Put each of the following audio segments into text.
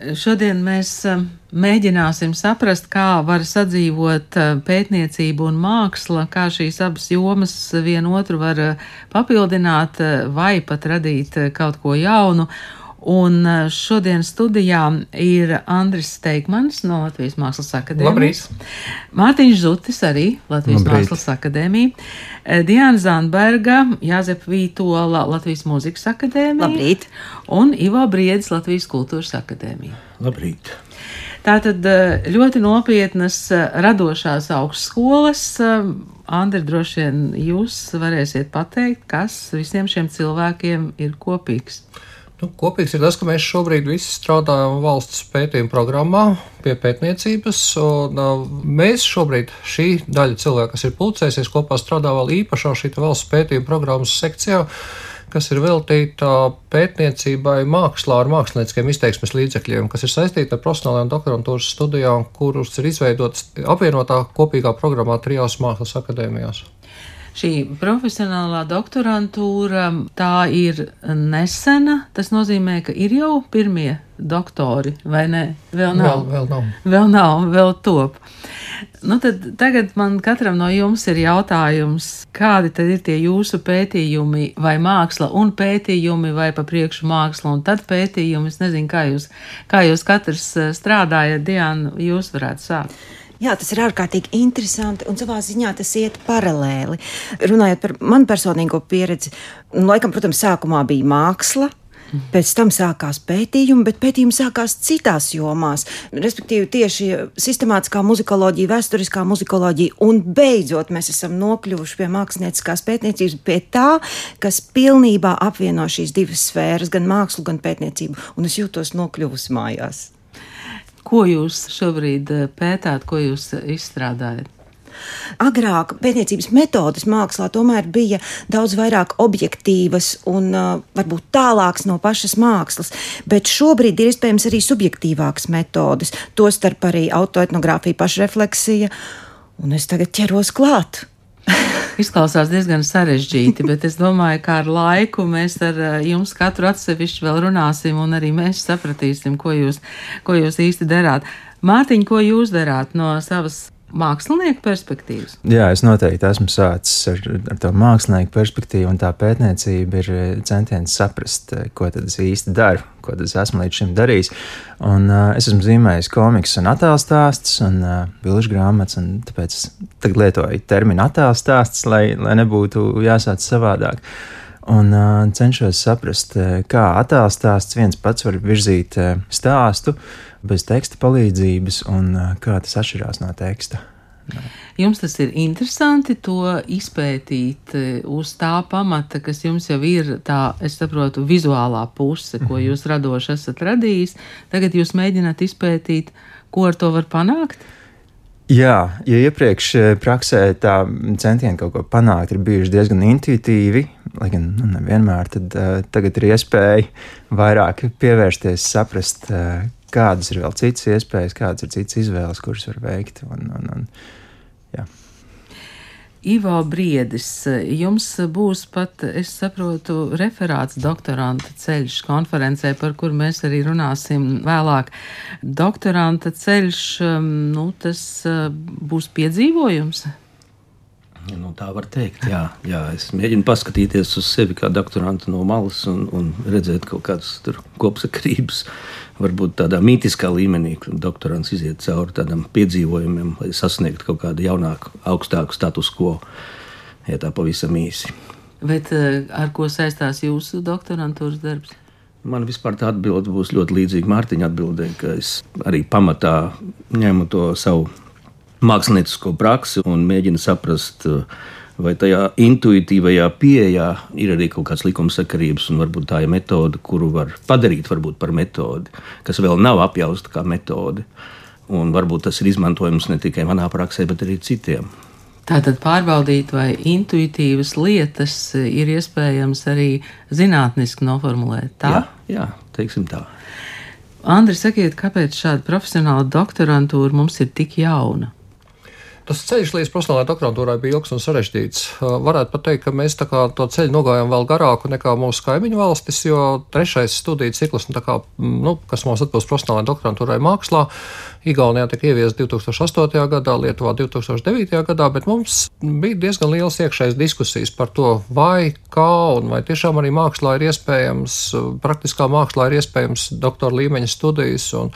Šodien mēs um, mēģināsim saprast, kā var sadzīvot uh, pētniecība un māksla, kā šīs abas jomas vienotru var uh, papildināt vai pat radīt kaut ko jaunu. Un šodien studijā ir Andris Steigmans no Latvijas Mākslas akadēmijas. Labrīt. Mārtiņš Zutis arī Latvijas Labrīt. Mākslas akadēmija. Diana Zandberga, Jāzep Vītola Latvijas Mūzikas akadēmija. Labrīt. Un Ivo Briedis Latvijas Kultūras akadēmija. Labrīt. Tātad ļoti nopietnas radošās augstskolas. Andri, droši vien jūs varēsiet pateikt, kas visiem šiem cilvēkiem ir kopīgs. Nu, kopīgs ir tas, ka mēs šobrīd visi strādājam valsts pētījuma programmā pie pētniecības. Un, uh, mēs šobrīd, šī daļa cilvēku, kas ir pulcējusies kopā, strādā vēl īpašā šī valsts pētījuma programmas sekcijā, kas ir veltīta pētniecībai mākslā ar mākslinieciskiem izteiksmes līdzekļiem, kas ir saistīta ar profesionālajām doktorantūras studijām, kuras ir izveidotas apvienotā kopīgā programmā trijās mākslas akadēmijās. Šī profesionālā doktorantūra tā ir nesena. Tas nozīmē, ka ir jau pirmie doktori, vai ne? Vēl nav. Vēl, vēl nav. Vēl nav, vēl top. Nu, tad tagad man katram no jums ir jautājums, kādi tad ir tie jūsu pētījumi, vai māksla un pētījumi, vai pa priekšu māksla un tad pētījumi. Es nezinu, kā jūs, kā jūs katrs strādājat, Diana, jūs varētu sākt. Jā, tas ir ārkārtīgi interesanti un savā ziņā tas iet paralēli. Runājot par manu personīgo pieredzi, nu, laikam, protams, sākumā bija māksla. Pēc tam sākās pētījumi, bet pētījumi sākās citās jomās. Respektīvi, tieši sistemātiskā muzikoloģija, vēsturiskā muzikoloģija, un beidzot mēs esam nokļuvuši pie mākslinieckās pētniecības, pie tā, kas pilnībā apvieno šīs divas sfēras, gan mākslu, gan pētniecību. Un es jūtos nokļuvusi mājās. Ko jūs šobrīd eh, pētāt, ko jūs eh, izstrādājat? Agrāk pētniecības metodes mākslā tomēr bija daudz vairāk objektīvas un uh, varbūt tālākas no pašas mākslas, bet šobrīd ir iespējams arī subjektīvākas metodes, tostarp arī autoetnogrāfija, pašrefleksija, un es tagad ķeros klāt. Izklausās diezgan sarežģīti, bet es domāju, ka ar laiku mēs ar eh, jums katru atsevišķi vēl runāsim, un arī mēs sapratīsim, ko jūs, ko jūs īsti darāt. Mārtiņ, ko jūs darāt no savas mākslinieka perspektīvas? Jā, es noteikti esmu sācis ar, ar to mākslinieku perspektīvu, un tā pētniecība ir eh, centiens saprast, eh, ko tad es īsti daru, ko es esmu līdz šim darījis. Un, uh, es esmu zīmējis komiks un attēlu stāstus un uh, bilžu grāmatas, un tāpēc tagad lietoju terminu attēlu stāsts, lai, lai nebūtu jāsāc savādāk. Un uh, cenšos saprast, kā attēlu stāsts viens pats var virzīt stāstu bez teksta palīdzības, un uh, kā tas atšķirās no teksta. Jums tas ir interesanti to izpētīt uz tā pamata, kas jums jau ir tā, es saprotu, vizuālā puse, ko Mhm. jūs radoši esat radījis. Tagad jūs mēģināt izpētīt, ko ar to var panākt. Jā, ja iepriekš praksē tā centieni kaut ko panākt ir bijuši diezgan intuitīvi, lai gan nu, nevienmēr, tad uh, tagad ir iespēja vairāk pievērsties, saprast, uh, kādas ir vēl citas iespējas, kādas ir citas izvēles, kuras var veikt. Un, un, un, jā. Ivo Briedis, jums būs pat, es saprotu, referāts doktoranta ceļš konferencē, par kur mēs arī runāsim vēlāk. Doktoranta ceļš, nu, tas uh, būs piedzīvojums. Nu, tā var teikt, jā, jā. Es mēģinu paskatīties uz sevi kā doktorantu no malas un, un redzēt kaut kādas kopsakrības. Varbūt tādā mītiskā līmenī, kad doktorants iziet cauri tādam piedzīvojumam, lai sasniegtu kaut kādu jaunāku, augstāku status quo, ja tā pavisam īsi. Bet uh, ar ko saistās jūsu doktorantūras darbs? Man vispār tā atbilde būs ļoti līdzīga Mārtiņa atbildē, ka es arī pamatā ņemu to savu māksliniecisko praksi un mēģinu saprast, vai tajā intuitīvajā pieejā ir arī kaut kāds likumsakarības, un varbūt tā ir metode, kuru var padarīt varbūt par metodi, kas vēl nav apjausta kā metode. Un varbūt tas ir izmantojams ne tikai manā praksē, bet arī citiem. Tātad pārbaudīt, vai intuitīvas lietas ir iespējams arī zinātniski noformulēt. Tā? Jā, jā teiksim tā. Andri, sakiet, kāpēc šāda profesionāla doktorantūra mums ir tik jauna? Tas ceļš līdz profesionālajai doktorantūrai bija ilgs un sarežģīts. Varētu pat teikt, ka mēs to ceļu nogājām vēl garāku nekā mūsu kaimiņu valstis, jo trešais studiju cikls, nu, kā, nu, kas mums atbilst profesionālajai doktorantūrai mākslā, Igaunijā tika ieviests 2008. gadā, Lietuvā 2009. gadā, bet mums bija diezgan liels iekšējas diskusijas par to, vai kā un vai tiešām arī mākslā ir iespējams, praktiskā mākslā ir iespējams doktora līmeņa studijas. Un,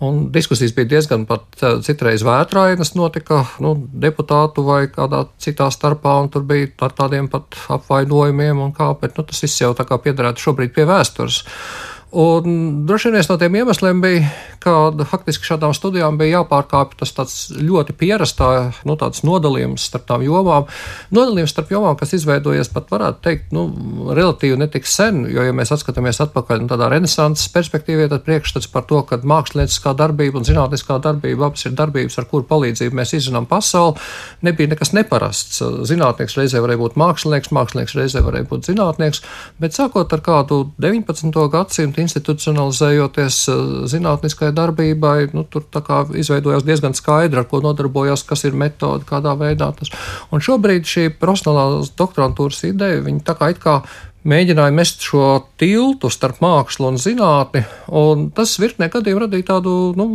Un diskusijas bija diezgan pat citreiz vētrainas, notika nu, deputātu vai kādā citā starpā, un tur bija ar tādiem pat apvainojumiem, un kā, bet nu, tas viss jau tā kā piederētu šobrīd pie vēstures. Un droši vien viens no tiem iemesliem bija, ka faktiski šādām studijām bija jāpārkāpj tas ļoti pierastā nu, nodalījums starp tām jomām. Nodalījums starp jomām, kas izveidojies pat, varētu teikt, nu, relatīvi netik sen, jo, ja mēs atskatāmies atpakaļ nu, tādā renesanses perspektīvā, tad priekšstats par to, ka mākslinieckā darbība un zinātniskā darbība abas ir darbības, ar kuru palīdzību mēs izzinām pasauli, nebija nekas neparasts. Zinātnieks reizē varēja būt mākslinieks, mākslinieks reizē varēja būt zinātnieks, bet sākot ar kādu 19. gadsimtu institucionalizējoties eh, zinātniskai darbībai, nu, tur izveidojās diezgan skaidri, ar ko nodarbojās, kas ir metode, kādā veidā tas. Un šobrīd šī profesionālās doktorantūras ideja, viņa tā kā it kā mēģināja mest šo tiltu starp mākslu un zinātni, un tas virknē gadiem radīja tādu, nu,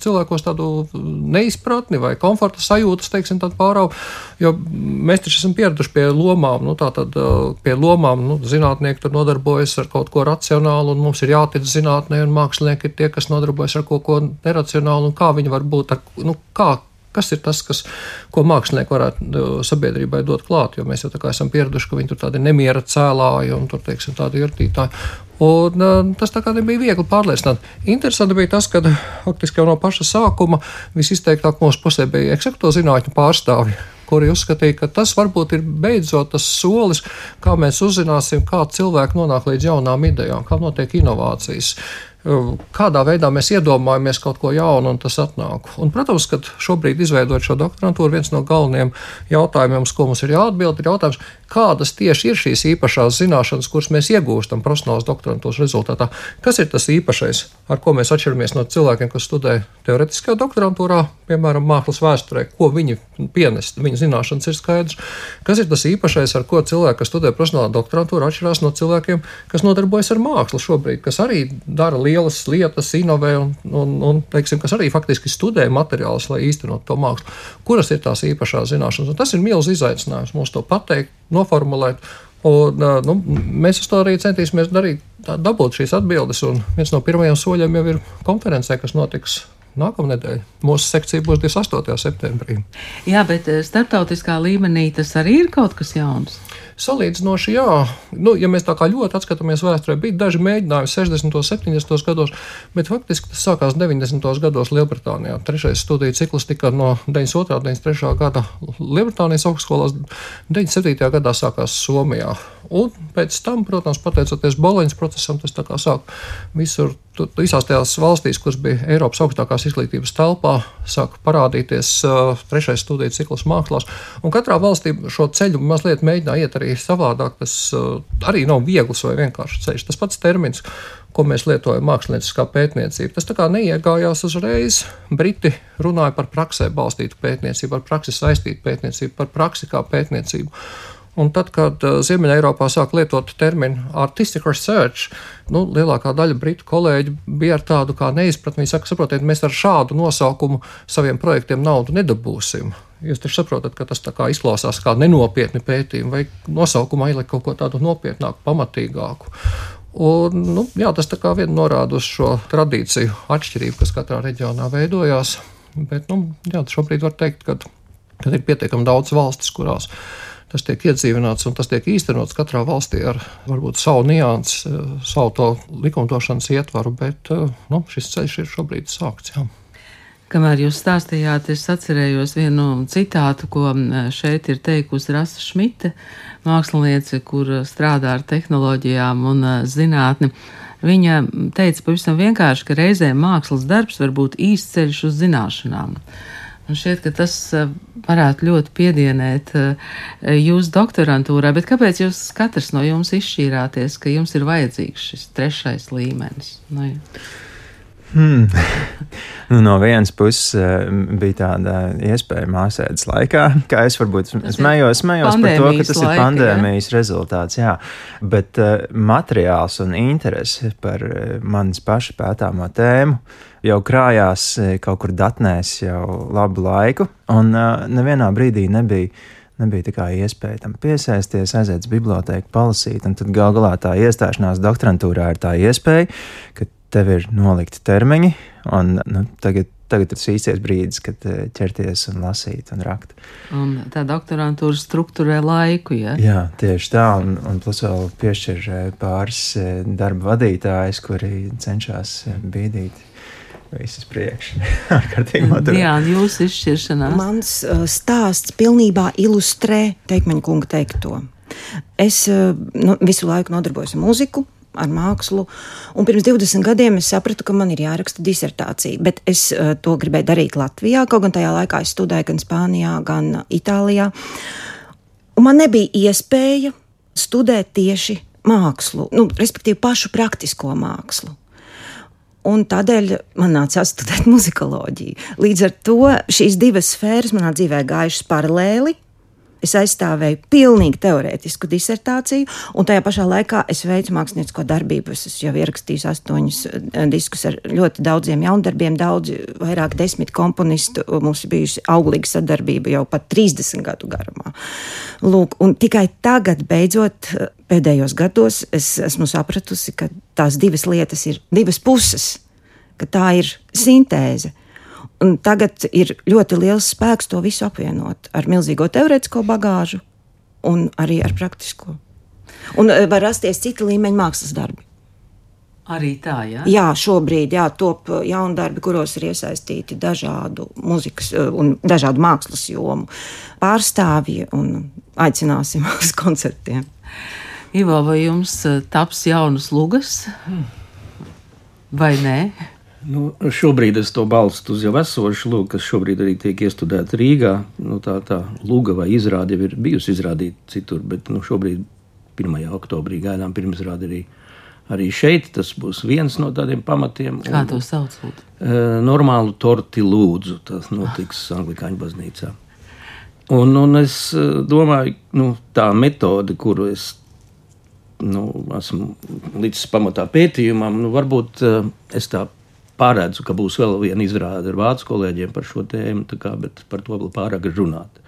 cilvēkos tādu neizpratni vai komforta sajūtas, teiksim, tādu pārāvu, jo mēs taču esam pieraduši pie lomām, nu, tā tad pie lomām, nu, zinātnieki tur nodarbojas ar kaut ko racionālu, un mums ir jātic zinātnē, un mākslinieki ir tie, kas nodarbojas ar kaut ko neracionālu, un kā viņi var būt, ar, nu, kā Kas ir tas, kas, ko mākslinieki varētu nu, sabiedrībai dot klāt? Jo mēs jau tā kā esam pieraduši, ka viņi tur tādi nemiera cēlāji un tur, teiksim, tādi iertītāji. Un, uh, tas tā kā nebija viegli pārliecināt. Interesanti bija tas, ka faktiski jau no paša sākuma visizteiktāk mūsu pusē bija eksakto zinātņu pārstāvji kuri uzskatīja, ka tas varbūt ir beidzot tas solis, kā mēs uzzināsim, kā cilvēki nonāk līdz jaunām idejām, kā notiek inovācijas kādā veidā mēs iedomājamies kaut ko jaunu, un tas atnāk. Un, protams, ka šobrīd, izveidojot šo doktorantūru, viens no galvenajiem jautājumiem, uz ko mums ir jāatbild, ir jautājums, kādas tieši ir šīs īpašās zināšanas, kuras mēs iegūstam profesionālās doktorantūras rezultātā. Kas ir tas īpašais, ar ko mēs atšķiramies no cilvēkiem, kas studē teorētiskajā doktorantūrā, piemēram, mākslas vēsturē, ko viņi pienest, viņu zināšanas ir skaidrs. Kas ir tas īpašais, ar ko cilvēki, kas studē profesionālā doktorantūrā, atšķirās no cilvēkiem, kas nodarbojas ar mākslu šobrīd, kas arī dara lielas lietas, inovē un, un, un teiksim, kas arī faktiski studē materiālus, lai īstenot to mākslu. Kuras ir tās īpašās zināšanas? Un tas ir milzīgs izaicinājums mums to pateikt, noformulēt. Un, nu, mēs to arī centīsimies darīt, dabūt šīs atbildes. Un viens no pirmajiem soļiem jau ir konferencē, kas notiks nākamnedēļ. Mūsu sekcija būs 28. septembrī. Jā, bet starptautiskā līmenī tas arī ir kaut kas jauns. Salīdzinoši, jā, nu, ja mēs tā kā ļoti atskatāmies vēsturē, bija daži mēģinājumi 60. un 70. gados, bet faktiski tas sākās 90. gados Lielbritānijā. Trešais studiju cikls tika no 92. un 93. gada Lielbritānijas augstskolās, 97. gadā sākās Somijā. Un pēc tam, protams, pateicoties Boloņas procesam, tas tā kā sāk visur visās tajās valstīs, kuras bija Eiropas augstākās izglītības telpā, sāka parādīties uh, trešais studiju cikls mākslās. Un katrā valstī šo ceļu mazliet mēģināja iet arī savādāk. Tas uh, arī nav viegls vai vienkāršs ceļš. Tas pats termins, ko mēs lietojam mākslinieckā pētniecība, tas tā kā neiegājās uzreiz. Briti runāja par praksē balstītu pētniecību, par praksi saistītu pētniecību, par praksi kā pētniecību. Un tad, kad uh, Ziemeļā sāk lietot terminu artistic research, nu, lielākā daļa britu kolēģi bija ar tādu kā neizpratni. Viņi saka, saprotiet, mēs ar šādu nosaukumu saviem projektiem naudu nedabūsim. Jūs taču saprotat, ka tas izklausās kā nenopietni pētījumi, vai nosaukumā ielikt kaut ko tādu nopietnāku, pamatīgāku. Un, nu, jā, tas tā kā vien norāda uz šo tradīciju atšķirību, kas katrā reģionā veidojās. Bet nu, jā, šobrīd var teikt, ka, ka ir pietiekami daudz valstis, kurās tas tiek iedzīvināts un tas tiek īstenots katrā valstī ar varbūt savu niansu, eh, savu to likumdošanas ietvaru, bet eh, nu, šis ceļš ir šobrīd sākts. Jā. Kamēr jūs stāstījāt, es atcerējos vienu citātu, ko šeit ir teikusi Rasa Šmita, māksliniece, kur strādā ar tehnoloģijām un zinātni. Viņa teica pavisam vienkārši, ka reizēm mākslas darbs var būt īsts ceļš uz zināšanām. Man šķiet, ka tas eh, varētu ļoti piedienēt eh, jūsu doktorantūrā, bet kāpēc jūs katrs no jums izšķīrāties, ka jums ir vajadzīgs šis trešais līmenis? Nu, hmm. nu, no vienas puses uh, bija tāda iespēja māsēdes laikā, kā es varbūt smējos, smējos par to, ka tas laika, ir pandēmijas ja? rezultāts, jā. Bet uh, materiāls un interese par uh, manis paša pētāmo tēmu jau krājās kaut kur datnēs jau labu laiku, un uh, nevienā brīdī nebija nebija tā iespēja tam piesaisties, aiziet uz bibliotēku, palasīt. Un tad gal galā tā iestāšanās doktorantūrā ir tā iespēja, ka tev ir nolikti termiņi, un nu, tagad, tagad ir īstais brīdis, kad eh, ķerties un lasīt un rakt. Un tā doktorantūra struktūrē laiku, ja? Jā, tieši tā, un, un plus vēl piešķir eh, pāris eh, darba vadītājus, kuri cenšas bīdīt visas priekšā. Jā, jūsu izšķiršanās. Mans uh, stāsts pilnībā ilustrē Teikmeņa kunga teikto. Es uh, nu, visu laiku nodarbojos ar muziku, ar mākslu. Un pirms 20 gadiem es sapratu, ka man ir jāraksta disertācija, bet es uh, to gribēju darīt Latvijā, kaut gan tajā laikā es studēju gan Spānijā, gan Itālijā. Un man nebija iespēja studēt tieši mākslu, nu, respektīvi pašu praktisko mākslu. Un tādēļ man nācās studēt muzikoloģiju. Līdz ar to šīs divas sfēras manā dzīvē gājušas paralēli. Es aizstāvēju pilnīgi teorētisku disertāciju, un tajā pašā laikā es veicu māksliniecisko darbību. Es jau ierakstījis astoņus eh, diskus ar ļoti daudziem jaundarbiem, daudz, vairāk desmit komponistu. Mums ir bijusi auglīga sadarbība jau pat 30 gadu garumā. Lūk, un tikai tagad, beidzot, pēdējos gados, es esmu sapratusi, ka tās divas lietas ir divas puses, ka tā ir sintēze. Un tagad ir ļoti liels spēks to visu apvienot ar milzīgo teorētisko bagāžu un arī ar praktisko. Un e, var rasties cita līmeņa mākslas darbi. Arī tā, jā. Jā, šobrīd jā, top jauni darbi, kuros ir iesaistīti dažādu mūzikas e, un dažādu mākslas jomu pārstāvji un aicināsim uz koncertiem. Ivo, vai jums e, taps jaunas lugas vai nē? Nu, šobrīd es to balstu uz jau esošu lūgu, kas šobrīd arī tiek iestudēta Rīgā. Nu, tā tā lūga vai izrāde jau ir bijusi izrādīta citur, bet nu, šobrīd, 1. oktobrī, gaidām pirmsrādi arī, arī šeit. Tas būs viens no tādiem pamatiem. Kā un, to sauc? Uh, normālu torti lūdzu, tas notiks Anglikāņu baznīcā. Un, un es domāju, nu, tā metode, kuru es nu, esmu līdz pamatā pētījumam, nu, varbūt uh, es tā paredzu, ka būs vēl viena izrāde ar vācu kolēģiem par šo tēmu, kā, bet par to vēl pārāk runāt.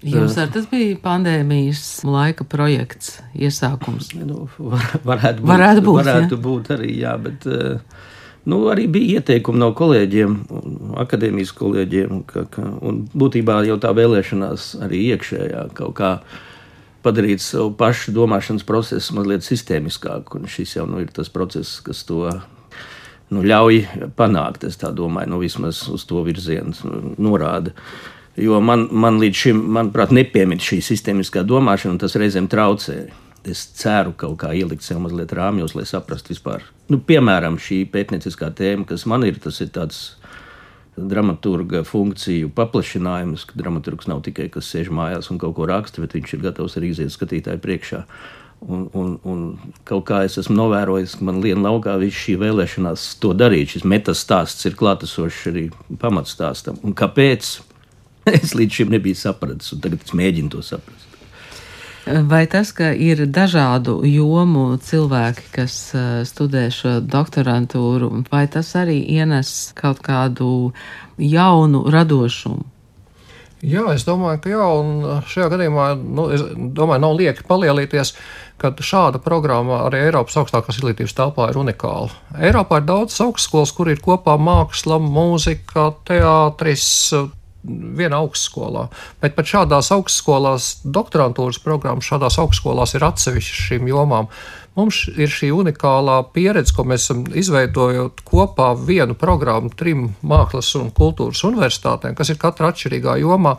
Jums ar tas bija pandēmijas laika projekts, iesākums? Nu, var, varētu būt, varētu būt, varētu ja? būt arī, jā, bet nu, arī bija ieteikumi no kolēģiem, akadēmijas kolēģiem, ka, ka, un būtībā jau tā vēlēšanās arī iekšējā kaut kā padarīt savu pašu domāšanas procesu mazliet sistēmiskāku, un šis jau nu, ir tas process, kas to nu, ļauj panākt. Es domāju, nu, vismaz uz to virzienu norāda. Jo man, man līdz šim, manuprāt, nepiemīt šī sistēmiskā domāšana, un tas reizēm traucē. Es ceru kaut kā ielikt sev mazliet rāmjos, lai saprastu vispār. Nu, piemēram, šī pētnieciskā tēma, kas man ir, tas ir tāds dramaturga funkciju paplašinājums, ka dramaturgs nav tikai kas sēž mājās un kaut ko raksta, bet viņš ir gatavs arī iziet skatītāju priekšā. Uh, Un, un, un kaut kā es esmu novērojis, ka man liela laukā viss šī vēlēšanās to darīt. Šis metastāsts ir klātesošs arī pamatstāstam. Un kāpēc? Es līdz šim nebiju sapratis, un tagad es mēģinu to saprast. Vai tas, ka ir dažādu jomu cilvēki, kas eh, studē šo doktorantūru, vai tas arī ienes kaut kādu jaunu radošumu? Jā, es domāju, ka jā, un šajā gadījumā nu, domāju, nav lieki palielīties ka šāda programma arī Eiropas augstākās izglītības telpā ir unikāla. Eiropā ir daudz augstskolas, kur ir kopā māksla, mūzika, teātris, viena augstskolā. Bet pat šādās augstskolās, doktorantūras programmas šādās augstskolās ir atsevišķas šīm jomām. Mums ir šī unikālā pieredze, ko mēs esam izveidojot kopā vienu programmu trim mākslas un kultūras universitātēm, kas ir katra atšķirīgā jomā.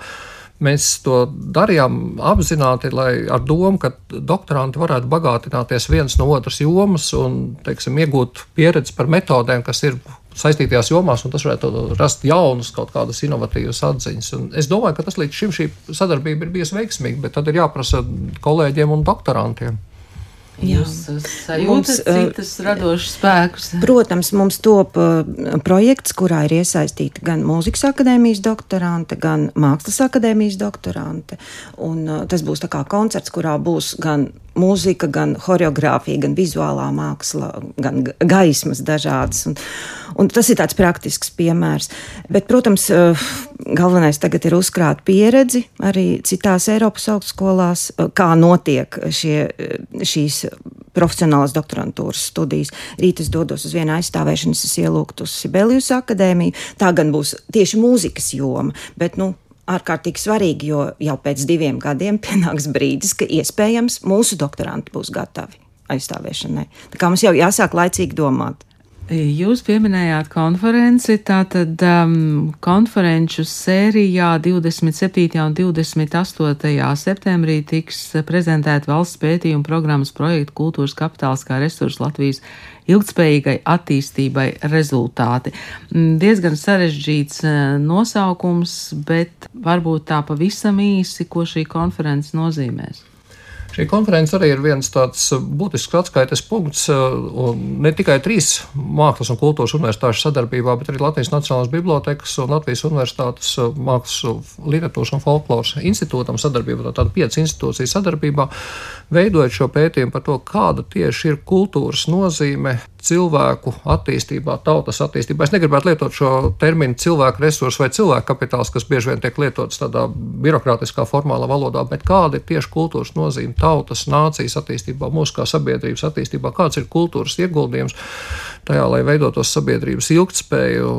Mēs to darījām apzināti, lai ar domu, ka doktoranti varētu bagātināties viens no otras jomas un teiksim, iegūt pieredzi par metodēm, kas ir saistītajās jomās, un tas varētu rast jaunus, kaut kādas inovatīvas atziņas. Un es domāju, ka tas līdz šim šī sadarbība ir bijusi veiksmīga, bet tad ir jāprasa kolēģiem un doktorantiem. Jūs sajūtat citas radošas spēkus? Protams, mums top projekts, kurā ir iesaistīta gan mūzikas akadēmijas doktorante, gan mākslas akadēmijas doktorante. Un, tas būs tā kā koncerts, kurā būs gan mūzika, gan choreogrāfija, gan vizuālā māksla, gan gaismas dažādas. Un, un tas ir tāds praktisks piemērs. Bet, protams, galvenais tagad ir uzkrāt pieredzi arī citās Eiropas augstskolās, kā notiek šie, šīs profesionālās doktorantūras studijas. Rīt es dodos uz vienu aizstāvēšanu, es ielūgtu uz Sibelijus akadēmiju. Tā gan būs tieši mūzikas joma, bet, nu, ārkārtīgi svarīgi, jo jau pēc diviem gadiem pienāks brīdis, ka iespējams mūsu doktoranti būs gatavi aizstāvēšanai. Tā kā mums jau jāsāk laicīgi domāt. Jūs pieminējāt konferenci, tātad um, konferenču sērijā 27. un 28. septembrī tiks prezentēta valsts pētījuma programmas projekta Kultūras kapitāls kā resurss Latvijas ilgspējīgai attīstībai rezultāti. Mm, diezgan sarežģīts uh, nosaukums, bet varbūt tā pavisam īsi, ko šī konference nozīmēs. Šī konference arī ir viens tāds uh, būtisks atskaites punkts, uh, ne tikai trīs mākslas un kultūras universitāšu sadarbībā, bet arī Latvijas Nacionālās bibliotekas un Latvijas Universitātes uh, mākslas, literatūras un folkloras institūtam sadarbībā, tātad piecas institūcijas sadarbībā, veidojot šo pētījumu par to, kāda tieši ir kultūras nozīme cilvēku attīstībā, tautas attīstībā. Es negribētu lietot šo terminu cilvēku resursu vai cilvēku kapitāls, kas bieži vien tiek lietots tādā birokrātiskā, formālā valodā, bet kāda ir tieši kultūras nozīme tautas, nācijas attīstībā, mūsu kā sabiedrības attīstībā, kāds ir kultūras ieguldījums tajā, lai veidotos sabiedrības ilgtspēju.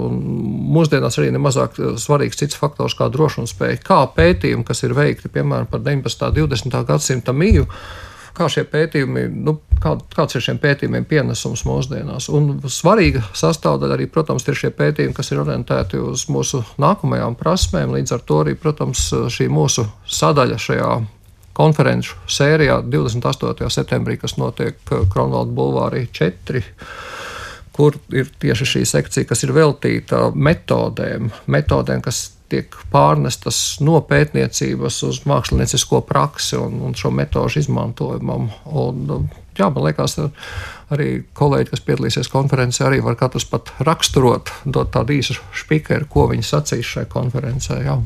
Mūsdienās arī nemazāk svarīgs cits faktors kā drošumspēja, kā pētījumi, kas ir veikti piemēram par 19. un 20. gadsimta mīju kā šie pētījumi, nu, kā, kāds ir šiem pētījumiem pienesums mūsdienās. Un svarīga sastāvdaļa arī, protams, ir šie pētījumi, kas ir orientēti uz mūsu nākamajām prasmēm. Līdz ar to arī, protams, šī mūsu sadaļa šajā konferenču sērijā 28. septembrī, kas notiek Kronvalda Bulvārī 4 kur ir tieši šī sekcija, kas ir veltīta metodēm, metodēm kas tiek pārnestas no pētniecības uz māksliniecisko praksi un, un šo metožu izmantojumam. Un, jā, man liekas, arī kolēģi, kas piedalīsies konferencē, arī var katrs pat raksturot, dot tādu īsu spīkeru, ko viņi sacīs šajā konferencē. Jā.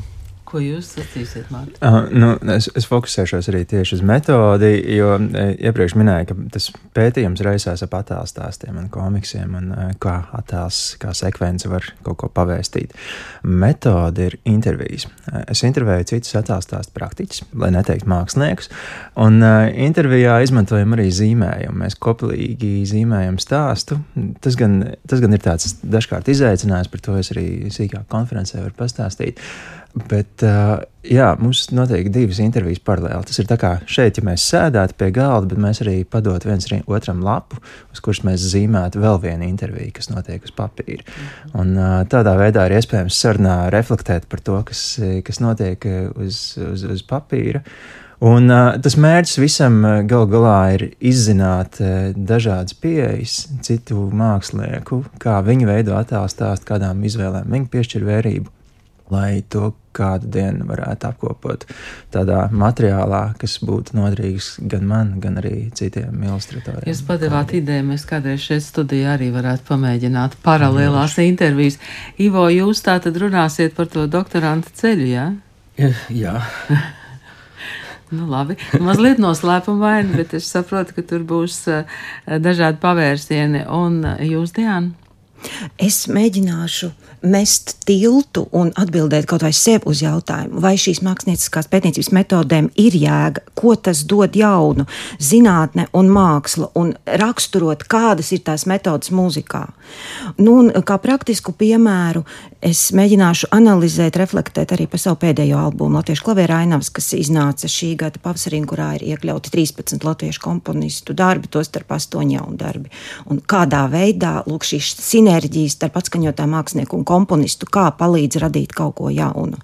Ko jūs sacīsiet, Mārtiņ? Uh, nu, es, es fokusēšos arī tieši uz metodi, jo e, iepriekš minēju, ka tas pētījums raisās ap attēlu stāstiem un komiksiem, un uh, kā attēls, kā sekvence var kaut ko pavēstīt. Metode ir intervijas. Es intervēju citus attēlu stāstu praktiķus, lai neteiktu māksliniekus, un uh, intervijā izmantojam arī zīmējumu. Mēs kopīgi zīmējam stāstu. Tas gan, tas gan ir tāds dažkārt izaicinājums, par to es arī sīkāk konferencē varu pastāstīt. Bet, uh, jā, mums notiek divas intervijas paralēli. Tas ir tā kā šeit, ja mēs sēdētu pie galda, bet mēs arī padot viens otram lapu, uz kuras mēs zīmētu vēl vienu interviju, kas notiek uz papīra. Un, uh, tādā veidā ir iespējams sarunā reflektēt par to, kas, kas notiek uz, uz, uz papīra. Un, uh, tas mērķis visam gal galā ir izzināt uh, dažādas pieejas, citu mākslinieku, kā viņi veido attēlu stāstu, kādām izvēlēm viņi piešķir vērību lai to kādu dienu varētu apkopot tādā materiālā, kas būtu noderīgs gan man, gan arī citiem ilustratoriem. Jūs padevāt ideju, mēs kādreiz šeit studijā arī varētu pamēģināt paralēlās mm. intervijas. Ivo, jūs tā tad runāsiet par to doktoranta ceļu, jā? Ja? Jā. nu, labi, mazliet noslēpumaini, bet es saprotu, ka tur būs uh, dažādi pavērsieni. Un uh, jūs, Diana? Es mēģināšu mest tiltu un atbildēt kaut vai sev uz jautājumu, vai šīs mākslinieckās pētniecības metodēm ir jēga, ko tas dod jaunu, zinātne un māksla, un raksturot, kādas ir tās metodas mūzikā. Nu, un kā praktisku piemēru es mēģināšu analizēt, reflektēt arī par savu pēdējo albumu Latviešu klavēra ainavas, kas iznāca šī gada pavasarī, kurā ir iekļauti 13 latviešu komponistu darbi, tos starp 8 jaunu darbi. Un kādā veidā, lūk, šīs sinerģijas starp atskaņotā mākslinieku un komponistu, kā palīdz radīt kaut ko jaunu.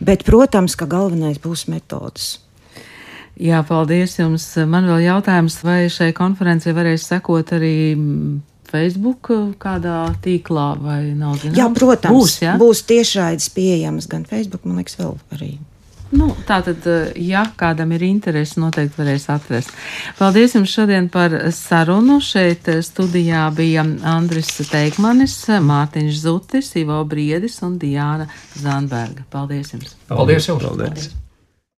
Bet, protams, ka galvenais būs metodas. Jā, paldies jums. Man vēl jautājums, vai šai konferencē varēs sekot arī Facebook kādā tīklā vai nav zināms? Jā, protams, būs, ja? būs tiešraides pieejamas gan Facebook, man liekas, vēl arī Nu, tā tad, ja kādam ir interesi, noteikti varēs atrast. Paldies jums šodien par sarunu. Šeit studijā bija Andris Teikmanis, Mārtiņš Zutis, Ivo Briedis un Diāna Zanberga. Paldies jums! Paldies jums! Paldies.